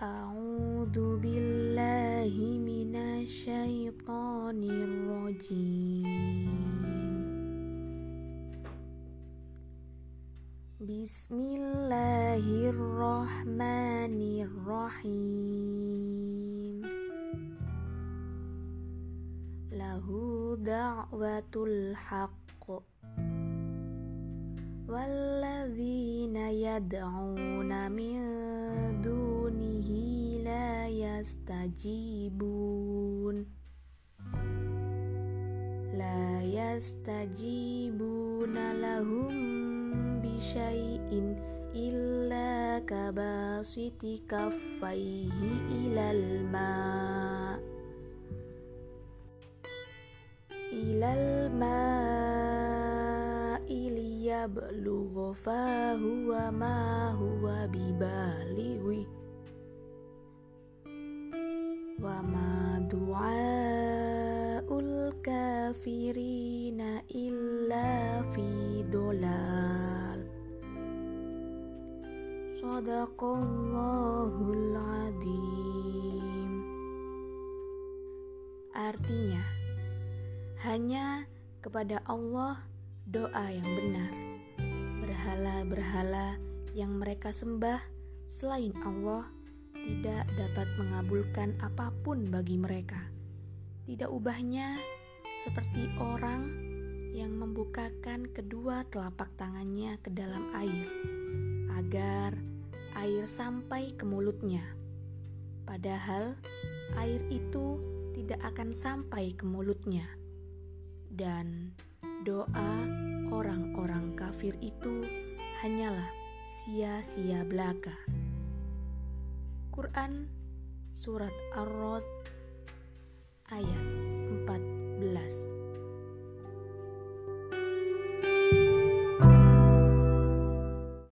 أعوذ بالله من الشيطان الرجيم. بسم الله الرحمن الرحيم. له دعوة الحق. والذين يدعون من دون yastajibun. La yastajibuna lahum bisyai'in illa kabasiti kaffaihi ilal ma' ilal ma'i yablugha fahuwa ma huwa bibalighi Artinya hanya kepada Allah doa yang benar. Berhala-berhala yang mereka sembah selain Allah tidak dapat mengabulkan apa pun bagi mereka. Tidak ubahnya seperti orang yang membukakan kedua telapak tangannya ke dalam air agar air sampai ke mulutnya. Padahal air itu tidak akan sampai ke mulutnya. Dan doa orang-orang kafir itu hanyalah sia-sia belaka. Quran Surat Ar-Rod